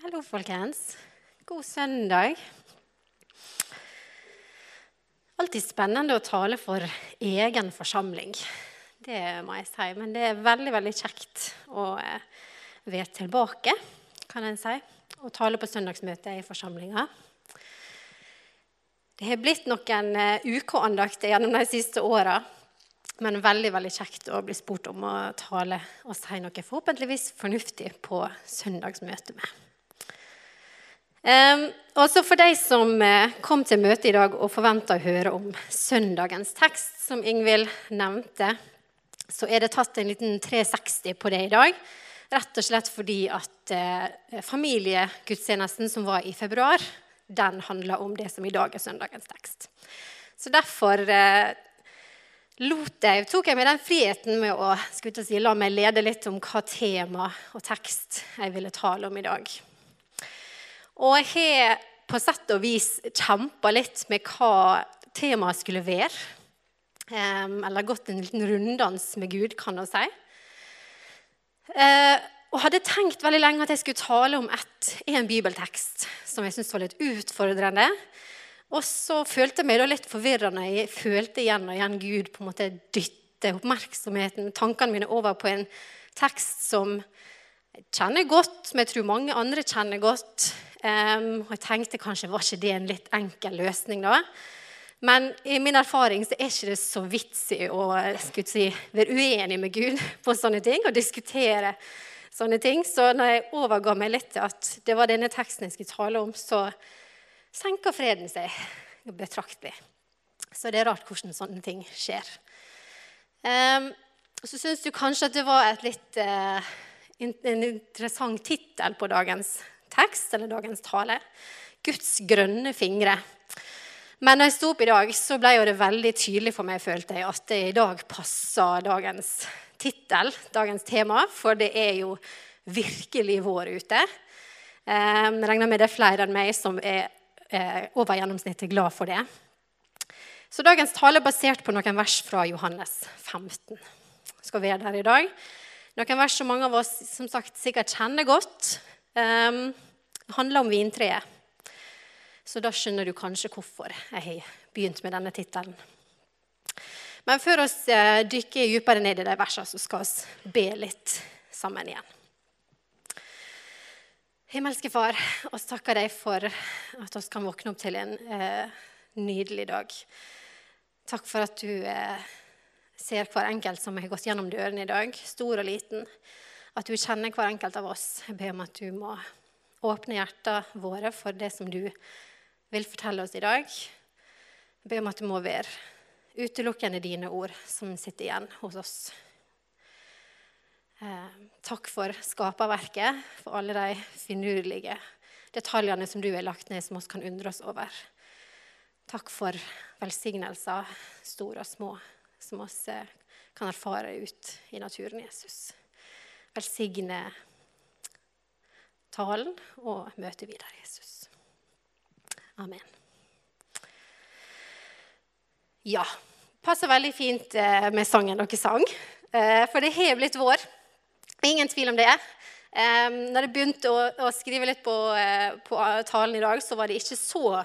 Hallo, folkens. God søndag. Alltid spennende å tale for egen forsamling. Det må jeg si. Men det er veldig veldig kjekt å eh, være tilbake, kan en si. Og tale på søndagsmøte i forsamlinga. Det har blitt noen UK-andakter gjennom de siste åra. Men veldig veldig kjekt å bli spurt om å tale og si noe forhåpentligvis fornuftig på søndagsmøtet med. Um, også for de som uh, kom til møtet i dag og forventa å høre om søndagens tekst, som Ingvild nevnte, så er det tatt en liten 360 på det i dag. Rett og slett fordi at uh, familiegudstjenesten som var i februar, den handler om det som i dag er søndagens tekst. Så derfor uh, jeg, tok jeg meg den friheten med å si, la meg lede litt om hva tema og tekst jeg ville tale om i dag. Og jeg har på sett og vis kjempa litt med hva temaet skulle være. Eller gått en liten runddans med Gud, kan man si. Eh, og hadde tenkt veldig lenge at jeg skulle tale om ett, en bibeltekst som jeg syntes var litt utfordrende. Og så følte jeg meg litt forvirra når jeg følte igjen og igjen Gud på en måte dytte oppmerksomheten, tankene mine, over på en tekst som jeg kjenner godt, men jeg tror mange andre kjenner godt. Um, og jeg tenkte kanskje var ikke det en litt enkel løsning, da. Men i min erfaring så er ikke det så vitsig å si, være uenig med Gud på sånne ting og diskutere sånne ting. Så når jeg overga meg litt til at det var denne teksten jeg skulle tale om, så senker freden seg betraktelig. Så det er rart hvordan sånne ting skjer. Um, så syns du kanskje at det var et litt uh, en interessant tittel på dagens tekst, eller dagens tale. 'Guds grønne fingre'. Men da jeg sto opp i dag, så ble det veldig tydelig for meg følte jeg, at det i dag passer dagens tittel, dagens tema, for det er jo virkelig vår ute. Jeg regner med det er flere enn meg som er eh, over gjennomsnittet glad for det. Så dagens tale er basert på noen vers fra Johannes 15. Jeg skal være der i dag. Noen vers som mange av oss som sagt, sikkert kjenner godt. Um, handler om vintreet. Så da skjønner du kanskje hvorfor jeg har begynt med denne tittelen. Men før vi eh, dykker dypere ned i de versene, så skal vi be litt sammen igjen. Himmelske Far, vi takker deg for at vi kan våkne opp til en eh, nydelig dag. Takk for at du eh, ser hver enkelt som har gått gjennom dørene i dag, stor og liten. At du kjenner hver enkelt av oss. Jeg ber om at du må åpne hjertene våre for det som du vil fortelle oss i dag. Jeg ber om at det må være utelukkende dine ord som sitter igjen hos oss. Eh, takk for skaperverket, for alle de finurlige detaljene som du har lagt ned, som vi kan undre oss over. Takk for velsignelser, store og små, som vi eh, kan erfare ut i naturen, Jesus. Velsigne talen og møtet videre, Jesus. Amen. Ja, passer veldig fint eh, med sangen dere sang, for det har blitt vår. Ingen tvil om det. Um, når jeg begynte å, å skrive litt på, på, talen i dag, så var det ikke så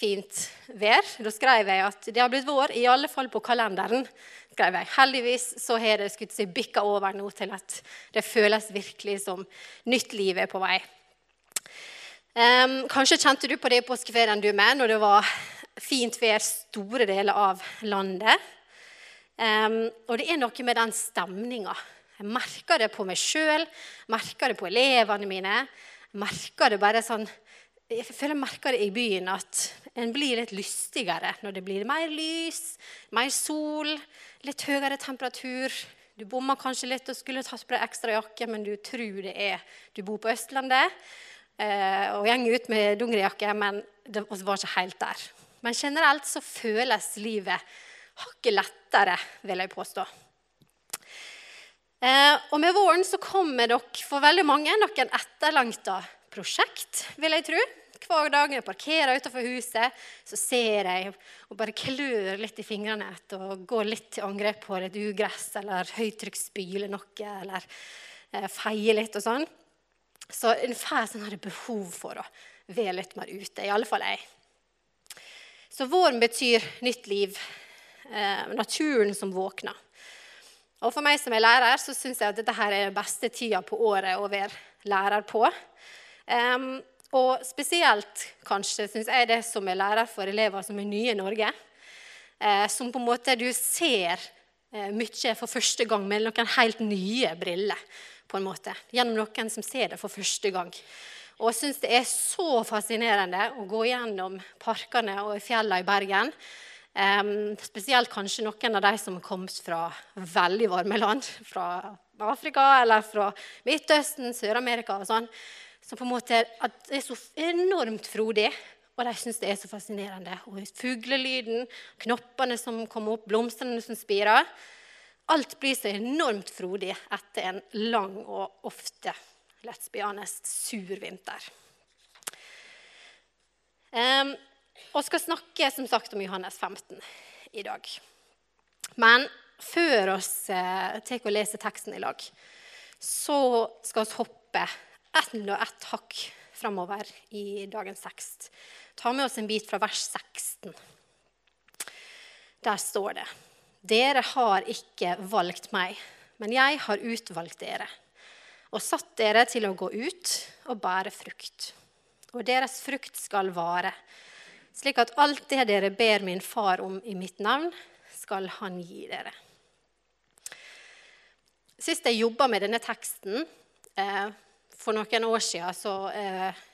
fint vær. Da skrev jeg at det har blitt vår, i alle fall på kalenderen. skrev jeg. Heldigvis så har det skutt seg bikka over nå til at det føles virkelig som nytt liv er på vei. Um, kanskje kjente du på det i påskeferien du med, når det var fint vær store deler av landet. Um, og det er noe med den stemninga jeg merker det på meg sjøl, merker det på elevene mine. merker det bare sånn, Jeg føler jeg merker det i byen at en blir litt lystigere når det blir mer lys, mer sol, litt høyere temperatur. Du bommer kanskje litt og skulle tatt på deg ekstra jakke, men du tror det er du bor på Østlandet. Eh, og går ut med dungerijakke, men det var ikke helt der. Men generelt så føles livet hakket lettere, vil jeg påstå. Eh, og med våren så kommer dere for veldig mange noen etterlengta prosjekt, vil jeg tro. Hver dag når jeg parkerer utenfor huset, så ser jeg og bare klør litt i fingrene etter å gå litt til angrep på et ugress eller høytrykksspyle noe, eller eh, feie litt og sånn. Så en fær sånn behov for å være litt mer ute. I alle fall jeg. Så våren betyr nytt liv. Eh, naturen som våkner. Og For meg som er lærer så syns jeg at dette her er den beste tida på året å være lærer på. Um, og spesielt kanskje syns jeg det som er lærer for elever som er nye i Norge. Eh, som på en måte du ser eh, mye for første gang med noen helt nye briller. på en måte, Gjennom noen som ser det for første gang. Og jeg syns det er så fascinerende å gå gjennom parkene og fjellene i Bergen. Eh, spesielt kanskje noen av de som har kommet fra veldig varme land. Fra Afrika eller fra Midtøsten, Sør-Amerika og sånn. Som på en måte er så enormt frodig, og de syns det er så fascinerende. Og fuglelyden, knoppene som kommer opp, blomstene som spirer. Alt blir så enormt frodig etter en lang og ofte let's be honest, sur vinter. Um, og skal snakke som sagt om Johannes 15 i dag. Men før oss eh, leser teksten i lag, så skal vi hoppe og ett hakk framover i dagens tekst. Ta med oss en bit fra vers 16. Der står det Dere har ikke valgt meg, men jeg har utvalgt dere og satt dere til å gå ut og bære frukt. Og deres frukt skal vare, slik at alt det dere ber min far om i mitt navn, skal han gi dere. Sist jeg jobba med denne teksten, eh, for noen år siden, så eh,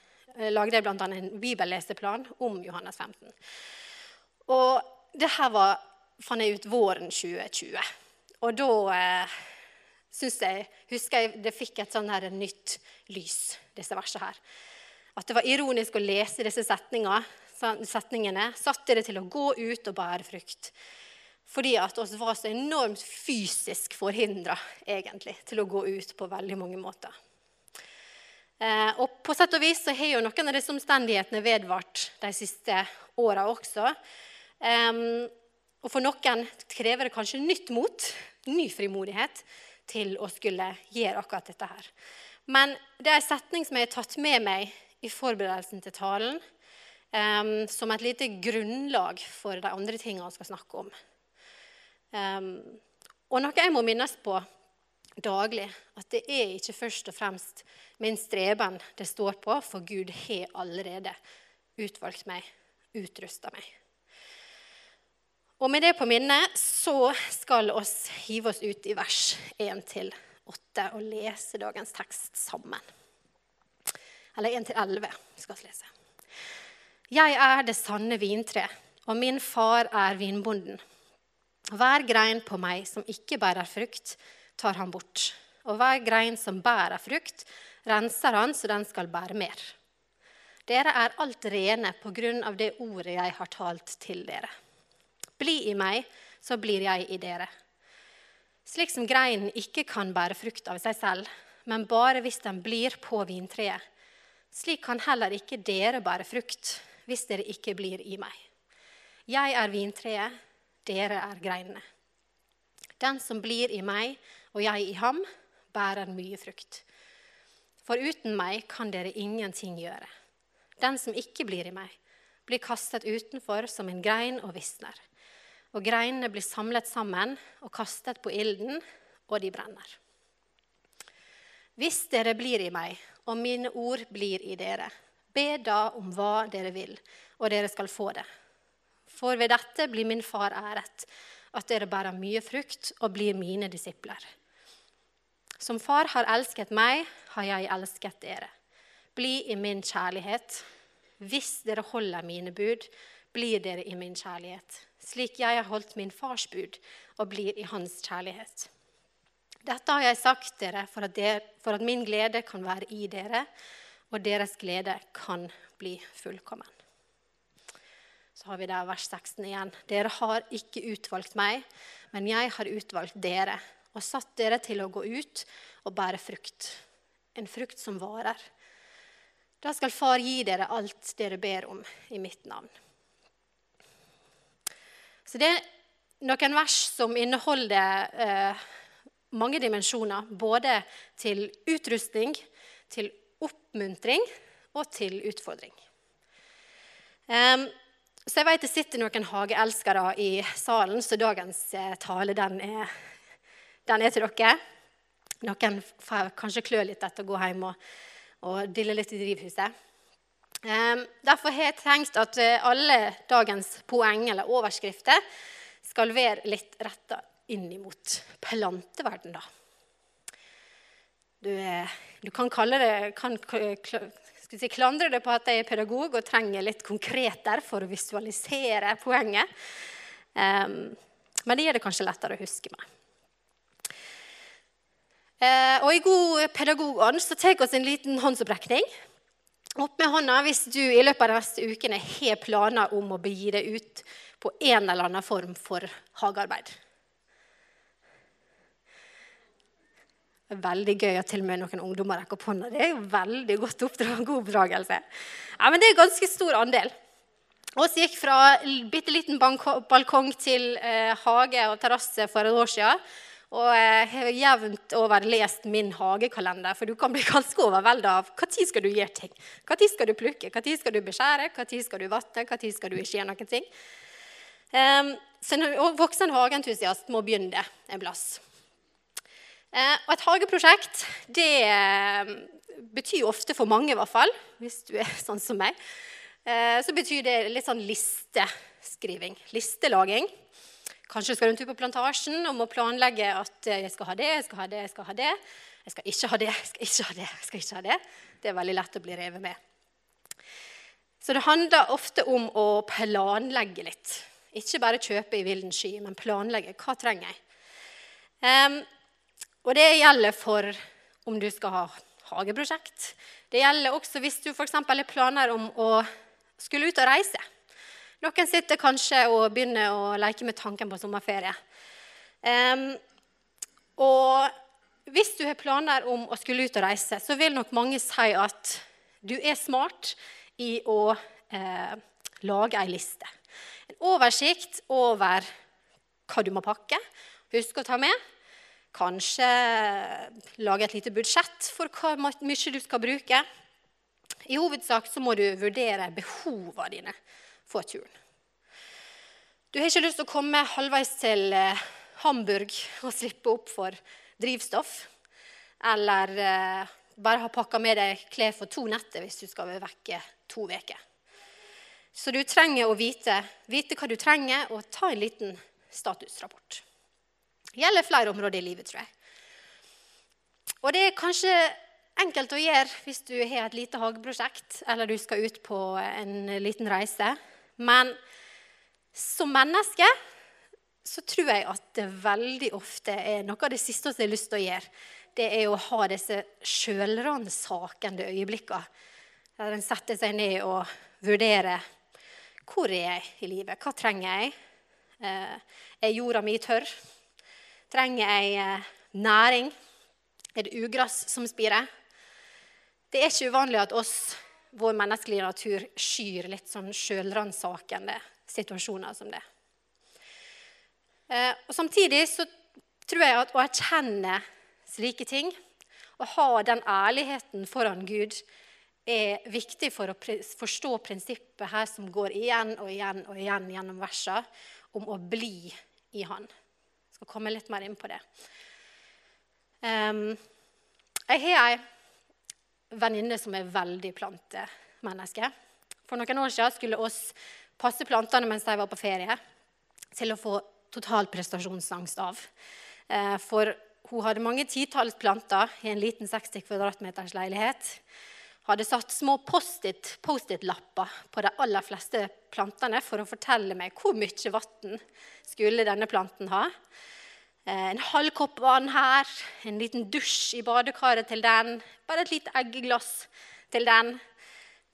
lagde jeg bl.a. en bibelleseplan om Johannes 15. Og det her var, fant jeg ut våren 2020. Og da eh, synes jeg, husker jeg det fikk et sånn her nytt lys, disse versene her. At det var ironisk å lese disse setningene. Satte det til å gå ut og bære frukt. Fordi at oss var så enormt fysisk forhindra til å gå ut på veldig mange måter. Eh, og på sett og vis så har jo noen av disse omstendighetene vedvart de siste åra også. Og for noen krever det kanskje nytt mot, ny frimodighet, til å skulle gjøre akkurat dette her. Men det er en setning som jeg har tatt med meg i forberedelsen til talen, som et lite grunnlag for de andre tingene vi skal snakke om. Og noe jeg må minnes på daglig, at det er ikke først og fremst min streben det står på, for Gud har allerede utvalgt meg, utrusta meg. Og med det på minnet så skal oss hive oss ut i vers 1-8 og lese dagens tekst sammen. Eller 1-11 skal vi lese. Jeg er det sanne vintre, og min far er vinbonden. Hver grein på meg som ikke bærer frukt, tar han bort. Og hver grein som bærer frukt, renser han så den skal bære mer. Dere er alt rene på grunn av det ordet jeg har talt til dere. Bli i meg, så blir jeg i dere. Slik som greinen ikke kan bære frukt av seg selv, men bare hvis den blir på vintreet. Slik kan heller ikke dere bære frukt hvis dere ikke blir i meg. Jeg er vintreet, dere er greinene. Den som blir i meg og jeg i ham, bærer mye frukt. For uten meg kan dere ingenting gjøre. Den som ikke blir i meg, blir kastet utenfor som en grein og visner og greinene blir samlet sammen og kastet på ilden, og de brenner. Hvis dere blir i meg, og mine ord blir i dere, be da om hva dere vil, og dere skal få det. For ved dette blir min far æret, at dere bærer mye frukt og blir mine disipler. Som far har elsket meg, har jeg elsket dere. Bli i min kjærlighet. Hvis dere holder mine bud, blir dere i min kjærlighet slik jeg har holdt min fars bud og blir i hans kjærlighet. Dette har jeg sagt dere for dere, for at min glede kan være i dere, og deres glede kan bli fullkommen. Så har vi der vers 16 igjen. Dere har ikke utvalgt meg, men jeg har utvalgt dere og satt dere til å gå ut og bære frukt, en frukt som varer. Da skal Far gi dere alt dere ber om i mitt navn. Så det er noen vers som inneholder eh, mange dimensjoner. Både til utrustning, til oppmuntring og til utfordring. Um, så jeg vet det sitter noen hageelskere i salen, så dagens eh, tale den er, den er, til dere. Noen får kanskje klø litt etter å gå hjem og, og dille litt i drivhuset. Um, derfor har jeg tenkt at eh, alle dagens poeng eller overskrifter skal være litt retta inn mot planteverden, da. Du, du, kan det kan, si, klandre det på at jeg er pedagog og trenger litt konkreter for å visualisere poenget. Um, men det gjør det kanskje lettere å huske meg. Uh, og I god pedagogånd så tar vi oss en liten håndsopprekning. Opp med hånda hvis du i løpet av de neste ukene har planer om å begi deg ut på en eller annen form for hagearbeid. Det er veldig gøy at til og med noen ungdommer rekker opp hånda. Det er jo veldig godt oppdrag, god oppdragelse. Ja, men det er en ganske stor andel. Oss gikk fra bitte liten balkong til eh, hage og terrasse for et år siden. Og jeg har jevnt over lest min hagekalender, for du kan bli ganske overvelda av når skal du gjøre ting. Når skal du plukke, når skal du beskjære, når skal du vatte, når skal du ikke gjøre noen ting. Um, så en voksen hageentusiast må begynne en plass. Uh, og et hageprosjekt det eh, betyr ofte for mange, i hvert fall, hvis du er sånn som meg, uh, så betyr det litt sånn listeskriving. Listelaging. Kanskje skal du en tur på plantasjen og må planlegge at jeg skal ha det, jeg skal ha det, jeg skal ha det. Jeg skal ikke ha det, jeg skal ikke ha det, jeg skal ikke ha det. Det er veldig lett å bli revet med. Så det handler ofte om å planlegge litt. Ikke bare kjøpe i villen sky, men planlegge. Hva trenger jeg? Um, og det gjelder for om du skal ha hageprosjekt. Det gjelder også hvis du f.eks. har planer om å skulle ut og reise. Noen sitter kanskje og begynner å leke med tanken på sommerferie. Um, og hvis du har planer om å skulle ut og reise, så vil nok mange si at du er smart i å eh, lage ei liste. En oversikt over hva du må pakke. Husk å ta med. Kanskje lage et lite budsjett for hvor mye du skal bruke. I hovedsak så må du vurdere behovene dine for turen. Du har ikke lyst til å komme halvveis til eh, Hamburg og slippe opp for drivstoff. Eller eh, bare ha pakka med deg klær for to netter hvis du skal være vekke to uker. Så du trenger å vite, vite hva du trenger, og ta en liten statusrapport. Det gjelder flere områder i livet, tror jeg. Og det er kanskje enkelt å gjøre hvis du har et lite hageprosjekt eller du skal ut på en liten reise. Men som menneske så tror jeg at det veldig ofte er noe av det siste vi har lyst til å gjøre. Det er å ha disse sjølransakende øyeblikkene. Der en setter seg ned og vurderer hvor er jeg i livet. Hva trenger jeg? Eh, er jorda mi tørr? Trenger jeg eh, næring? Er det ugress som spirer? Det er ikke uvanlig at oss, vår menneskelige natur, skyr litt sånn sjølransakende situasjoner som det. Eh, og Samtidig så tror jeg at å erkjenne slike ting, å ha den ærligheten foran Gud, er viktig for å forstå prinsippet her som går igjen og igjen og igjen gjennom versene, om å bli i Han. Jeg skal komme litt mer inn på det. Um, jeg har ei venninne som er veldig plantemenneske. For noen år siden skulle oss passe plantene mens de var på ferie, til å få total prestasjonsangst av. Uh, for hun hadde mange titalls planter i en liten 60 kvadratmeters leilighet. Hadde satt små Post-It-lapper Post på de aller fleste plantene for å fortelle meg hvor mye vann skulle denne planten ha. Eh, en halv kopp vann her, en liten dusj i badekaret til den. Bare et lite eggeglass til den.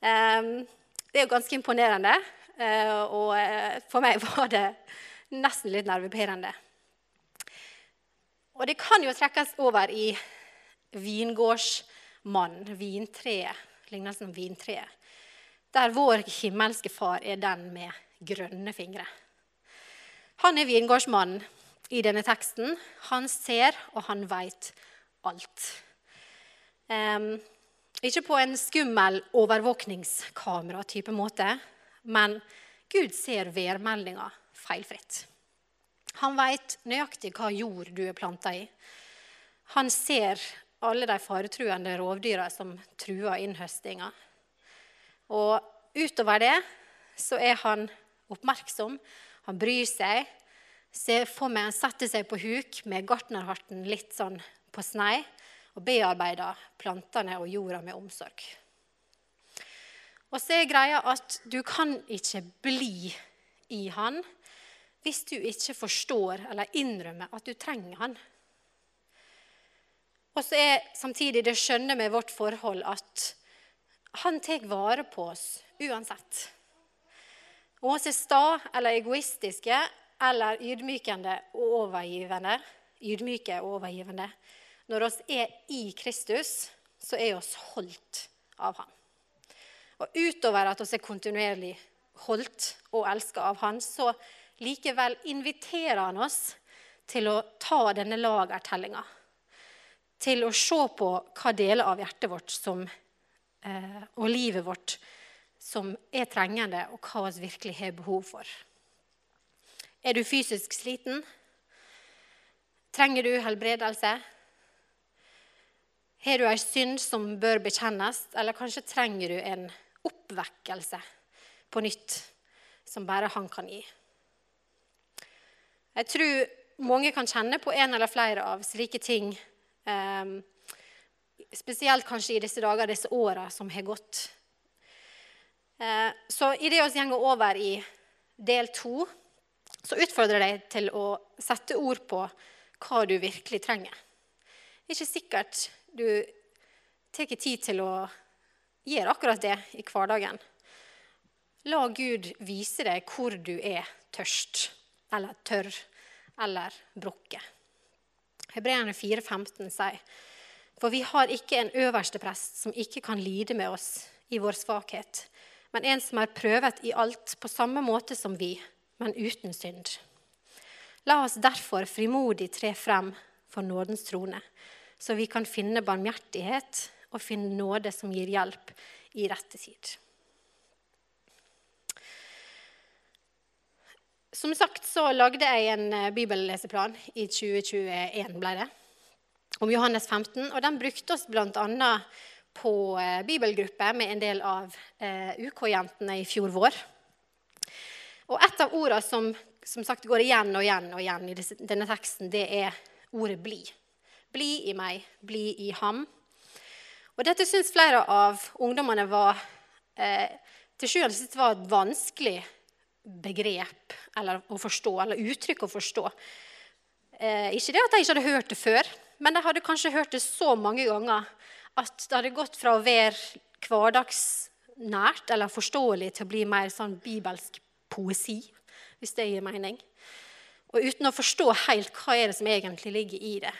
Ehm, det er jo ganske imponerende, eh, og eh, for meg var det nesten litt nervepirrende. Og det kan jo trekkes over i vingårdsmann, vintreet, lignelsen om vintreet. Der vår himmelske far er den med grønne fingre. Han er vingårdsmannen i denne teksten. Han ser, og han veit alt. Um, Ikke på en skummel overvåkningskamera-type måte, men Gud ser værmeldinga feilfritt. Han veit nøyaktig hva jord du er planta i. Han ser alle de faretruende rovdyra som truer innhøstinga. Og utover det så er han oppmerksom, han bryr seg. Ser for meg han setter seg på huk med gartnerharten litt sånn på snei og bearbeider plantene og jorda med omsorg. Og så er greia at du kan ikke bli i han hvis du ikke forstår eller innrømmer at du trenger han. Og så er samtidig det skjønne med vårt forhold at han tar vare på oss uansett. Og vi er sta eller egoistiske eller ydmykende og overgivende, ydmyke og overgivende Når vi er i Kristus, så er vi holdt av Han. Og utover at vi er kontinuerlig holdt og elska av Han, så likevel inviterer Han oss til å ta denne lagertellinga. Til å se på hva deler av hjertet vårt som, eh, og livet vårt som er trengende, og hva vi virkelig har behov for. Er du fysisk sliten? Trenger du helbredelse? Har du ei synd som bør bekjennes, eller kanskje trenger du en oppvekkelse på nytt, som bare han kan gi? Jeg tror mange kan kjenne på en eller flere av slike ting, eh, spesielt kanskje i disse dager, disse åra som har gått så så idet vi går over i del to, så utfordrer jeg deg til å sette ord på hva du virkelig trenger. Det er ikke sikkert du tar tid til å gjøre akkurat det i hverdagen. La Gud vise deg hvor du er tørst eller tørr eller brukket. Hebreerne 4,15 sier for vi har ikke en øverste prest som ikke kan lide med oss i vår svakhet, men en som er prøvet i alt på samme måte som vi, men uten synd. La oss derfor frimodig tre frem for nådens trone, så vi kan finne barmhjertighet og finne nåde som gir hjelp i rette tid. Som sagt så lagde jeg en eh, bibelleseplan i 2021, ble det, om Johannes 15. Og den brukte oss bl.a på eh, bibelgruppe med en del av eh, UK-jentene i fjor vår. Og Et av ordene som, som sagt går igjen og igjen og igjen i denne teksten, det er ordet 'bli'. Bli i meg, bli i ham. Og Dette syns flere av ungdommene var eh, til sjuende sist var et vanskelig begrep å forstå, eller uttrykk å forstå. Eh, ikke det at de ikke hadde hørt det før, men de hadde kanskje hørt det så mange ganger at det hadde gått fra å være hverdagsnært eller forståelig til å bli mer sånn bibelsk poesi, hvis det gir mening. Og uten å forstå helt hva er det som egentlig ligger i det.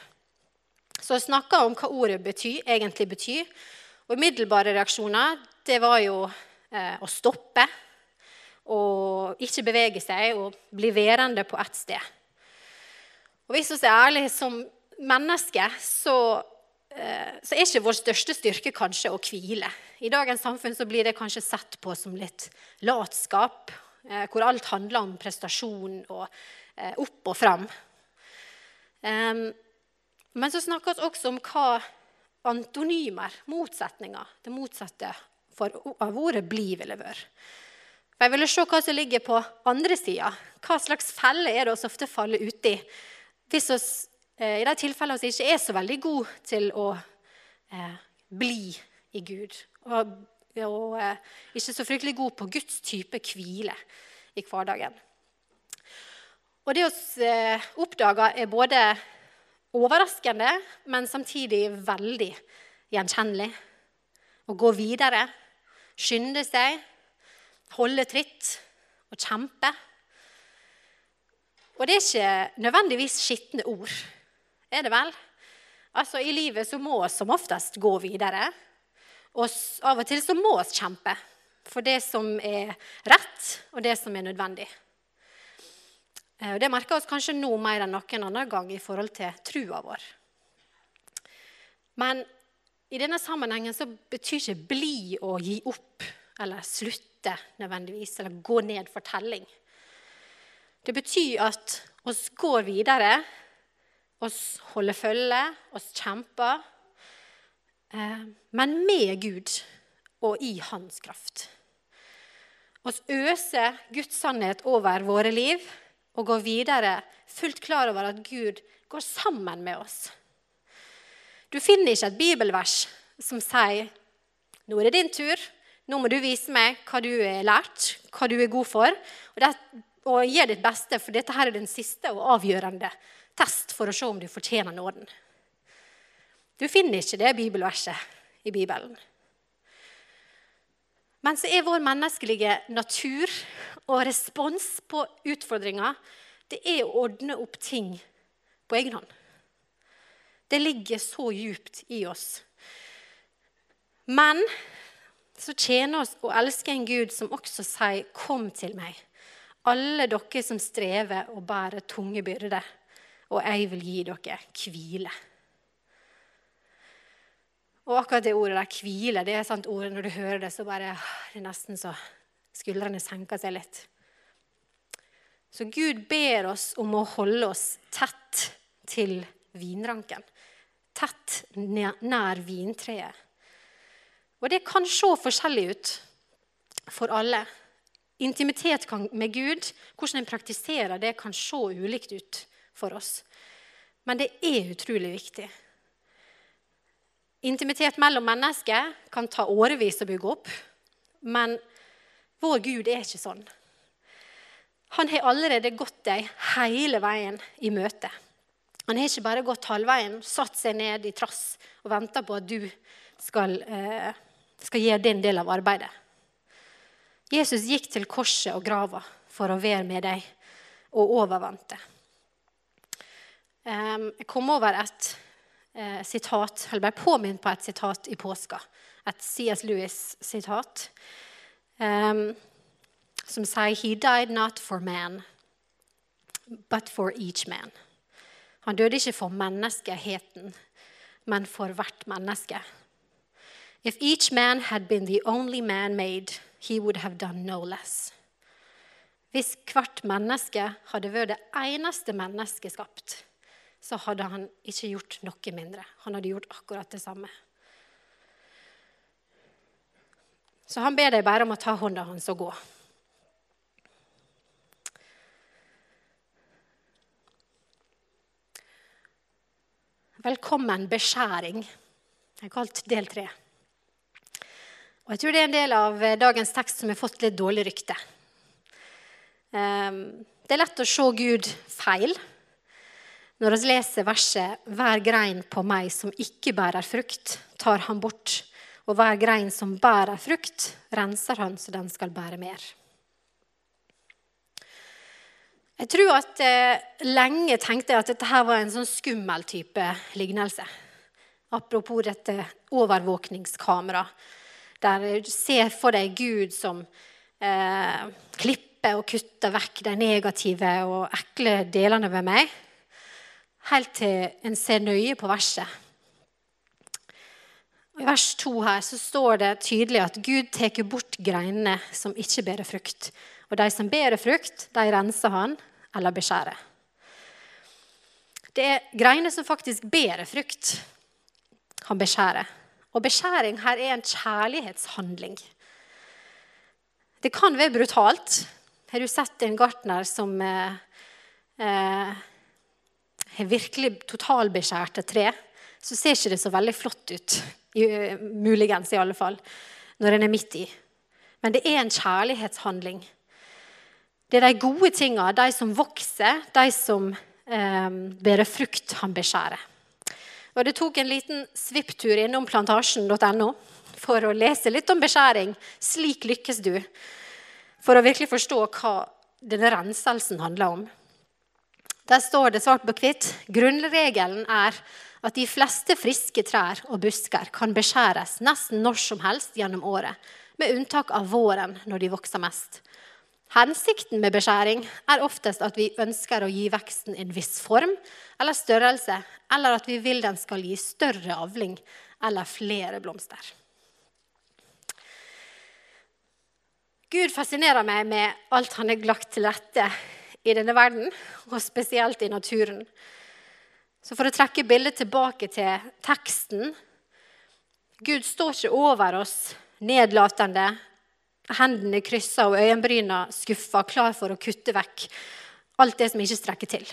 Så jeg snakka om hva ordet betyr, egentlig betyr. Og umiddelbare reaksjoner det var jo eh, å stoppe og ikke bevege seg og bli værende på ett sted. Og Hvis vi er ærlige som mennesker, så Eh, så er ikke vår største styrke kanskje å hvile. I dagens samfunn så blir det kanskje sett på som litt latskap, hvor alt handler om prestasjon og eh, opp og fram. Men så snakker vi også om hva antonymer, motsetninger, det motsatte av ordet 'bli' ville vært. Jeg ville se hva som ligger på andre sida. Hva slags felle er det vi ofte faller uti hvis vi Eh, i de tilfellene vi ikke er så veldig gode til å eh, bli i Gud. Og, og eh, ikke så fryktelig gode på Guds type hvile i hverdagen. Og det vi eh, oppdager, er både overraskende, men samtidig veldig gjenkjennelig. Å gå videre, skynde seg, holde tritt og kjempe. Og det er ikke nødvendigvis skitne ord er det vel? Altså, I livet så må vi som oftest gå videre. Og av og til så må vi kjempe for det som er rett, og det som er nødvendig. Eh, og Det merker oss kanskje nå mer enn noen annen gang i forhold til trua vår. Men i denne sammenhengen så betyr ikke 'bli' å gi opp eller slutte nødvendigvis, eller gå ned for telling. Det betyr at oss går videre, oss holder følge, oss kjemper. Eh, men med Gud og i Hans kraft. Vi øser Guds sannhet over våre liv og går videre fullt klar over at Gud går sammen med oss. Du finner ikke et bibelvers som sier nå er det din tur, nå må du vise meg hva du har lært, hva du er god for, og, det, og gjør ditt beste, for dette her er den siste og avgjørende test for å se om du fortjener nåden. Du finner ikke det bibelverset i Bibelen. Men så er vår menneskelige natur og respons på utfordringer det er å ordne opp ting på egen hånd. Det ligger så djupt i oss. Men så tjener oss å elske en Gud som også sier 'Kom til meg', alle dere som strever og bærer tunge byrder, og jeg vil gi dere hvile. Og akkurat det ordet der, hvile, det er sant ordet når du hører det, så bare det er nesten så skuldrene senker seg litt. Så Gud ber oss om å holde oss tett til vinranken. Tett nær vintreet. Og det kan se forskjellig ut for alle. Intimitet med Gud, hvordan en praktiserer det, kan se ulikt ut for oss. Men det er utrolig viktig. Intimitet mellom mennesker kan ta årevis å bygge opp. Men vår Gud er ikke sånn. Han har allerede gått deg hele veien i møte. Han har ikke bare gått halvveien, satt seg ned i trass og venta på at du skal, eh, skal gjøre din del av arbeidet. Jesus gikk til korset og grava for å være med deg, og overvante. Jeg kom over et eh, sitat, eller ble påminnet på et sitat i påska. Et C.S. Lewis-sitat. Um, som sier He died not for man, but for each man. Han døde ikke for menneskeheten, men for hvert menneske. If each man had been the only man made, he would have done no less. Hvis hvert menneske hadde vært det eneste mennesket skapt, så hadde han ikke gjort noe mindre. Han hadde gjort akkurat det samme. Så han ber deg bare om å ta hånda hans og gå. Velkommen beskjæring. Det er kalt del tre. Og Jeg tror det er en del av eh, dagens tekst som har fått litt dårlig rykte. Ehm, det er lett å se Gud feil når vi leser verset 'Hver grein på meg som ikke bærer frukt, tar han bort', og 'hver grein som bærer frukt, renser han så den skal bære mer'. Jeg tror at eh, Lenge tenkte jeg at dette her var en sånn skummel type lignelse. Apropos dette overvåkningskamera, der du ser for deg Gud som eh, klipper og kutter vekk de negative og ekle delene ved meg. Helt til en ser nøye på verset. I vers 2 her så står det tydelig at Gud tar bort greinene som ikke bærer frukt. Og de som bærer frukt, de renser han eller beskjærer. Det er greiner som faktisk bærer frukt, han beskjærer. Og beskjæring her er en kjærlighetshandling. Det kan være brutalt. Har du sett en gartner som eh, eh, virkelig totalbeskjærte tre, så ser ikke det så veldig flott ut. Muligens, i alle fall. Når en er midt i. Men det er en kjærlighetshandling. Det er de gode tinga, de som vokser, de som eh, bærer frukt, han beskjærer. Og Det tok en liten svipptur innom plantasjen.no for å lese litt om beskjæring. Slik lykkes du. For å virkelig forstå hva denne renselsen handler om. Der står det svart på hvitt grunnregelen er at de fleste friske trær og busker kan beskjæres nesten når som helst gjennom året, med unntak av våren, når de vokser mest. Hensikten med beskjæring er oftest at vi ønsker å gi veksten en viss form eller størrelse, eller at vi vil den skal gi større avling eller flere blomster. Gud fascinerer meg med alt han har lagt til rette i denne verden, og spesielt i naturen. Så for å trekke bildet tilbake til teksten Gud står ikke over oss nedlatende, hendene kryssa og øyenbryna skuffa, klar for å kutte vekk alt det som ikke strekker til.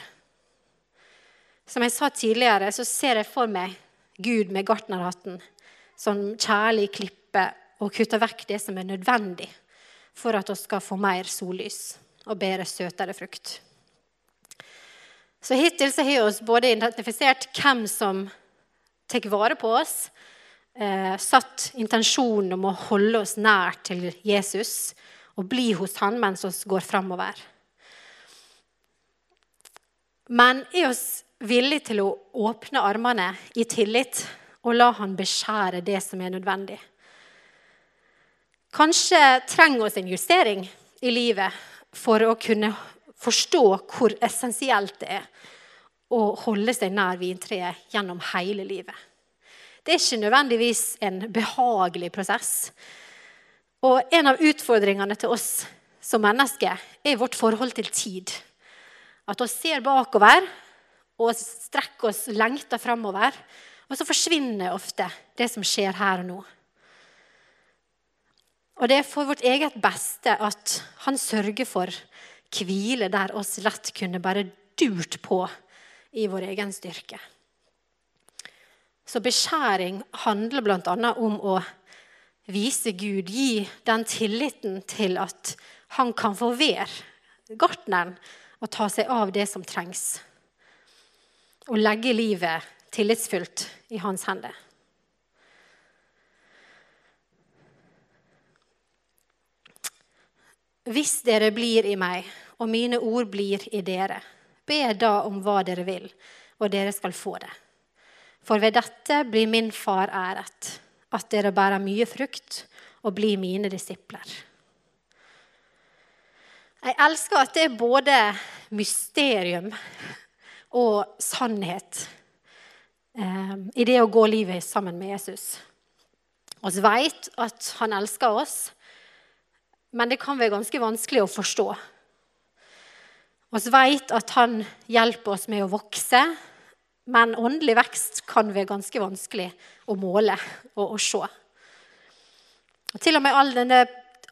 Som jeg sa tidligere, så ser jeg for meg Gud med gartnerhatten som kjærlig klipper og kutter vekk det som er nødvendig for at vi skal få mer sollys og bedre søtere frukt. Så Hittil så har vi både identifisert hvem som tar vare på oss, eh, satt intensjonen om å holde oss nær til Jesus og bli hos han mens vi går framover. Men er oss villige til å åpne armene i tillit og la han beskjære det som er nødvendig? Kanskje trenger vi en justering i livet for å kunne forstå hvor essensielt det er å holde seg nær vintreet gjennom hele livet. Det er ikke nødvendigvis en behagelig prosess. Og en av utfordringene til oss som mennesker er vårt forhold til tid. At vi ser bakover og strekker oss lengter framover. Og så forsvinner ofte det som skjer her og nå. Og det er for vårt eget beste at han sørger for hvile der oss lett kunne bare durt på i vår egen styrke. Så beskjæring handler bl.a. om å vise Gud, gi den tilliten til at han kan få være gartneren og ta seg av det som trengs. Og legge livet tillitsfullt i hans hender. Hvis dere blir i meg, og mine ord blir i dere, be da om hva dere vil, og dere skal få det. For ved dette blir min far æret, at dere bærer mye frukt og blir mine disipler. Jeg elsker at det er både mysterium og sannhet eh, i det å gå livet sammen med Jesus. Vi vet at han elsker oss, men det kan være ganske vanskelig å forstå. Vi vet at han hjelper oss med å vokse, men åndelig vekst kan være ganske vanskelig å måle og å se. Og til og med all denne,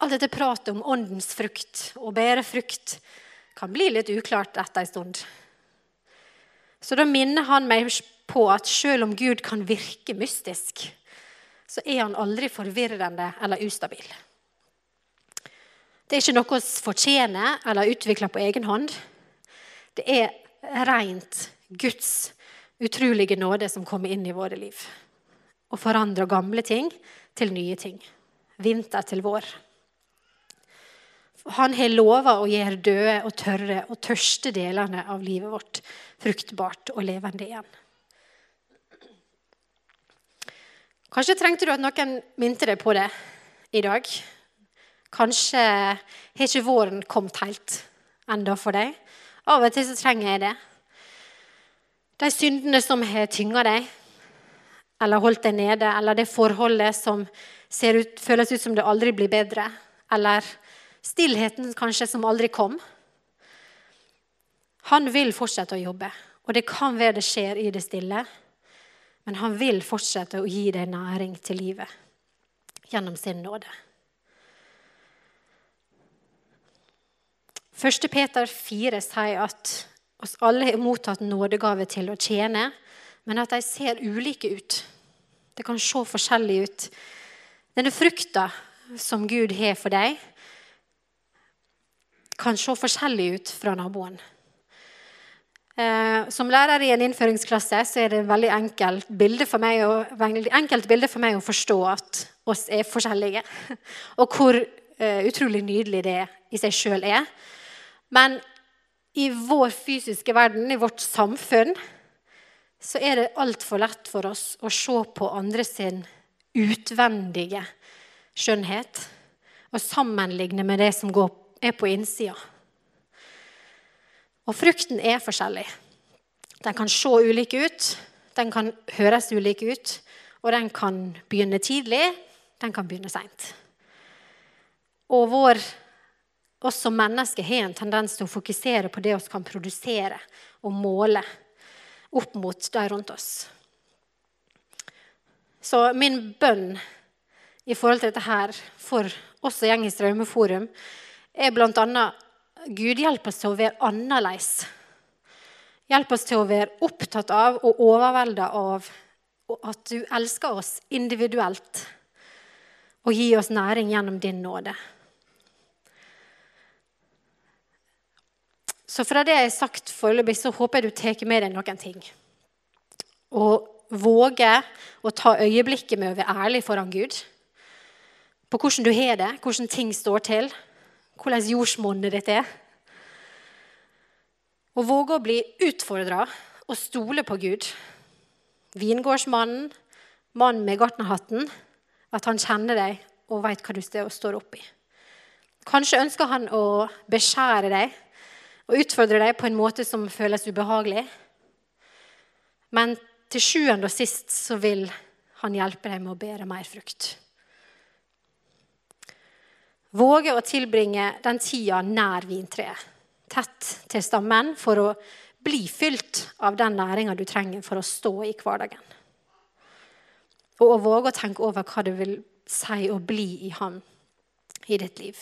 all dette pratet om åndens frukt og bedre frukt kan bli litt uklart etter en stund. Så da minner han meg på at selv om Gud kan virke mystisk, så er han aldri forvirrende eller ustabil. Det er ikke noe vi fortjener eller utvikler på egen hånd. Det er rent Guds utrolige nåde som kommer inn i våre liv. Og forandrer gamle ting til nye ting. Vinter til vår. Han har lova å gjøre døde og tørre og tørste delene av livet vårt fruktbart og levende igjen. Kanskje trengte du at noen minte deg på det i dag. Kanskje har ikke våren kommet helt enda for deg. Av og til så trenger jeg det. De syndene som har tynga deg, eller holdt deg nede, eller det forholdet som ut, føles ut som det aldri blir bedre, eller stillheten kanskje som aldri kom. Han vil fortsette å jobbe, og det kan være det skjer i det stille. Men han vil fortsette å gi deg næring til livet gjennom sin nåde. 1. Peter 4 sier at oss alle har mottatt nådegave til å tjene, men at de ser ulike ut. Det kan se forskjellig ut. Denne frukta som Gud har for deg, kan se forskjellig ut fra naboen. Eh, som lærer i en innføringsklasse så er det et veldig enkelt bilde for meg å, enkelt bilde for meg å forstå at oss er forskjellige. Og hvor uh, utrolig nydelig det i seg sjøl er. Men i vår fysiske verden, i vårt samfunn, så er det altfor lett for oss å se på andre sin utvendige skjønnhet og sammenligne med det som er på innsida. Og frukten er forskjellig. Den kan se ulik ut, den kan høres ulik ut, Og den kan begynne tidlig, den kan begynne seint. Og vår, oss som mennesker har en tendens til å fokusere på det vi kan produsere og måle opp mot de rundt oss. Så min bønn i forhold til dette her for oss som går i Straumeforum, er bl.a.: Gud, hjelp oss til å være annerledes. Hjelp oss til å være opptatt av og overvelda av at du elsker oss individuelt og gir oss næring gjennom din nåde. Så fra det jeg har sagt foreløpig, så håper jeg du tar med deg noen ting. Og våger å ta øyeblikket med å være ærlig foran Gud. På hvordan du har det, hvordan ting står til, hvordan jordsmonnet ditt er. Og våge å bli utfordra og stole på Gud. Vingårdsmannen, mannen med gartnerhatten, at han kjenner deg og veit hva du står oppi. Kanskje ønsker han å beskjære deg og utfordre deg på en måte som føles ubehagelig. Men til sjuende og sist så vil han hjelpe deg med å bære mer frukt. Våge å tilbringe den tida nær vintreet, tett til stammen, for å bli fylt av den næringa du trenger for å stå i hverdagen. Og å våge å tenke over hva det vil si å bli i ham i ditt liv.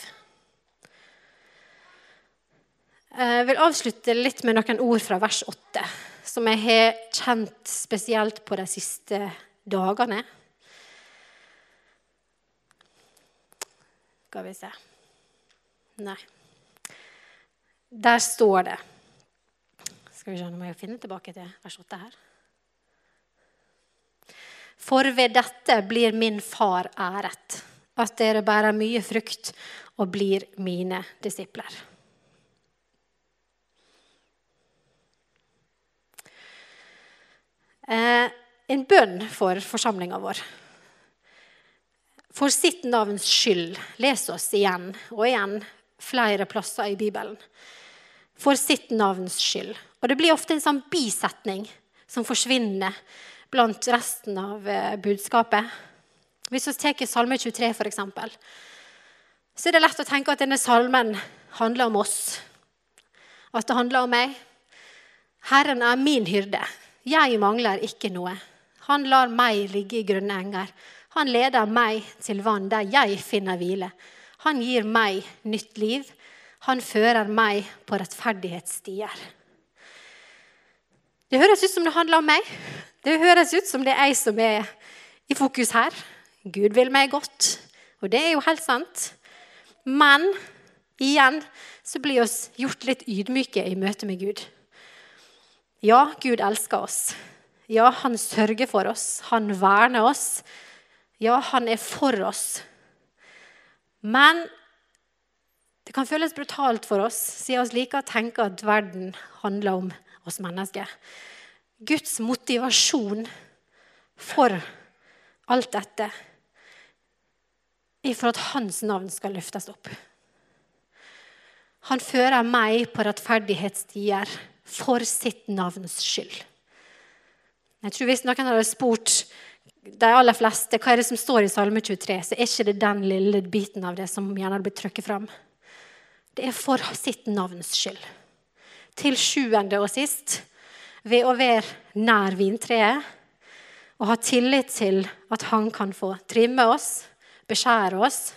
Jeg vil avslutte litt med noen ord fra vers 8, som jeg har kjent spesielt på de siste dagene. Skal vi se Nei. Der står det Skal vi se, Nå må jeg finne tilbake til vers 8 her. For ved dette blir min far æret, at dere bærer mye frukt og blir mine disipler. En bønn for forsamlinga vår. For sitt navns skyld. Les oss igjen og igjen flere plasser i Bibelen. For sitt navns skyld. Og Det blir ofte en sånn bisetning som forsvinner blant resten av eh, budskapet. Hvis vi tar Salme 23, f.eks., så er det lett å tenke at denne salmen handler om oss. At det handler om meg. Herren er min hyrde. Jeg mangler ikke noe. Han lar meg ligge i grønne enger. Han leder meg til vann der jeg finner hvile. Han gir meg nytt liv. Han fører meg på rettferdighetsstier. Det høres ut som det handler om meg. Det høres ut som det er jeg som er i fokus her. Gud vil meg godt, og det er jo helt sant. Men igjen så blir vi gjort litt ydmyke i møte med Gud. Ja, Gud elsker oss. Ja, han sørger for oss. Han verner oss. Ja, han er for oss. Men det kan føles brutalt for oss, siden vi liker å tenke at verden handler om oss mennesker. Guds motivasjon for alt dette er for at hans navn skal løftes opp. Han fører meg på rettferdighetsstier for sitt navns skyld. Jeg tror Hvis noen hadde spurt de aller fleste hva er det som står i Salme 23, så er ikke det den lille biten av det som gjerne hadde blitt trukket fram. Det er for sitt navns skyld. Til sjuende og sist, ved å være nær vintreet og ha tillit til at han kan få trimme oss, beskjære oss,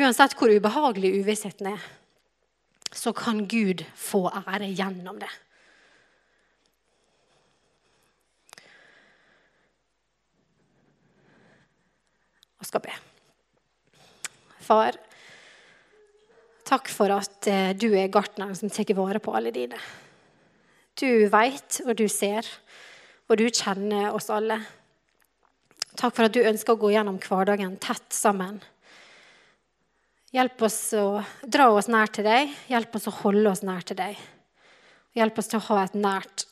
uansett hvor ubehagelig uvissheten er så kan Gud få ære gjennom det. Og skal be. Far, takk for at eh, du er gartneren som tar vare på alle dine. Du veit, og du ser, og du kjenner oss alle. Takk for at du ønsker å gå gjennom hverdagen tett sammen Hjelp oss å dra oss nær til deg. Hjelp oss å holde oss nær til deg. Hjelp oss til å ha et nært,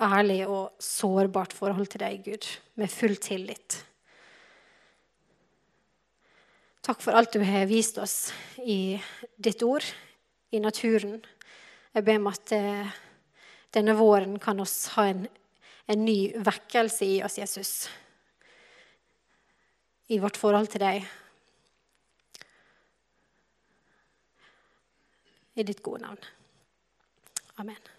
ærlig og sårbart forhold til deg, Gud, med full tillit. Takk for alt du har vist oss i ditt ord, i naturen. Jeg ber om at eh, denne våren kan oss ha en, en ny vekkelse i oss, Jesus. i vårt forhold til deg. I ditt gode navn. Amen.